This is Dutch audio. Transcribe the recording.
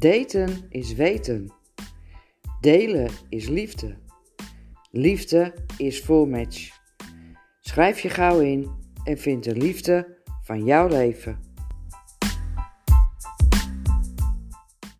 Daten is weten. Delen is liefde. Liefde is voormatch. Schrijf je gauw in en vind de liefde van jouw leven.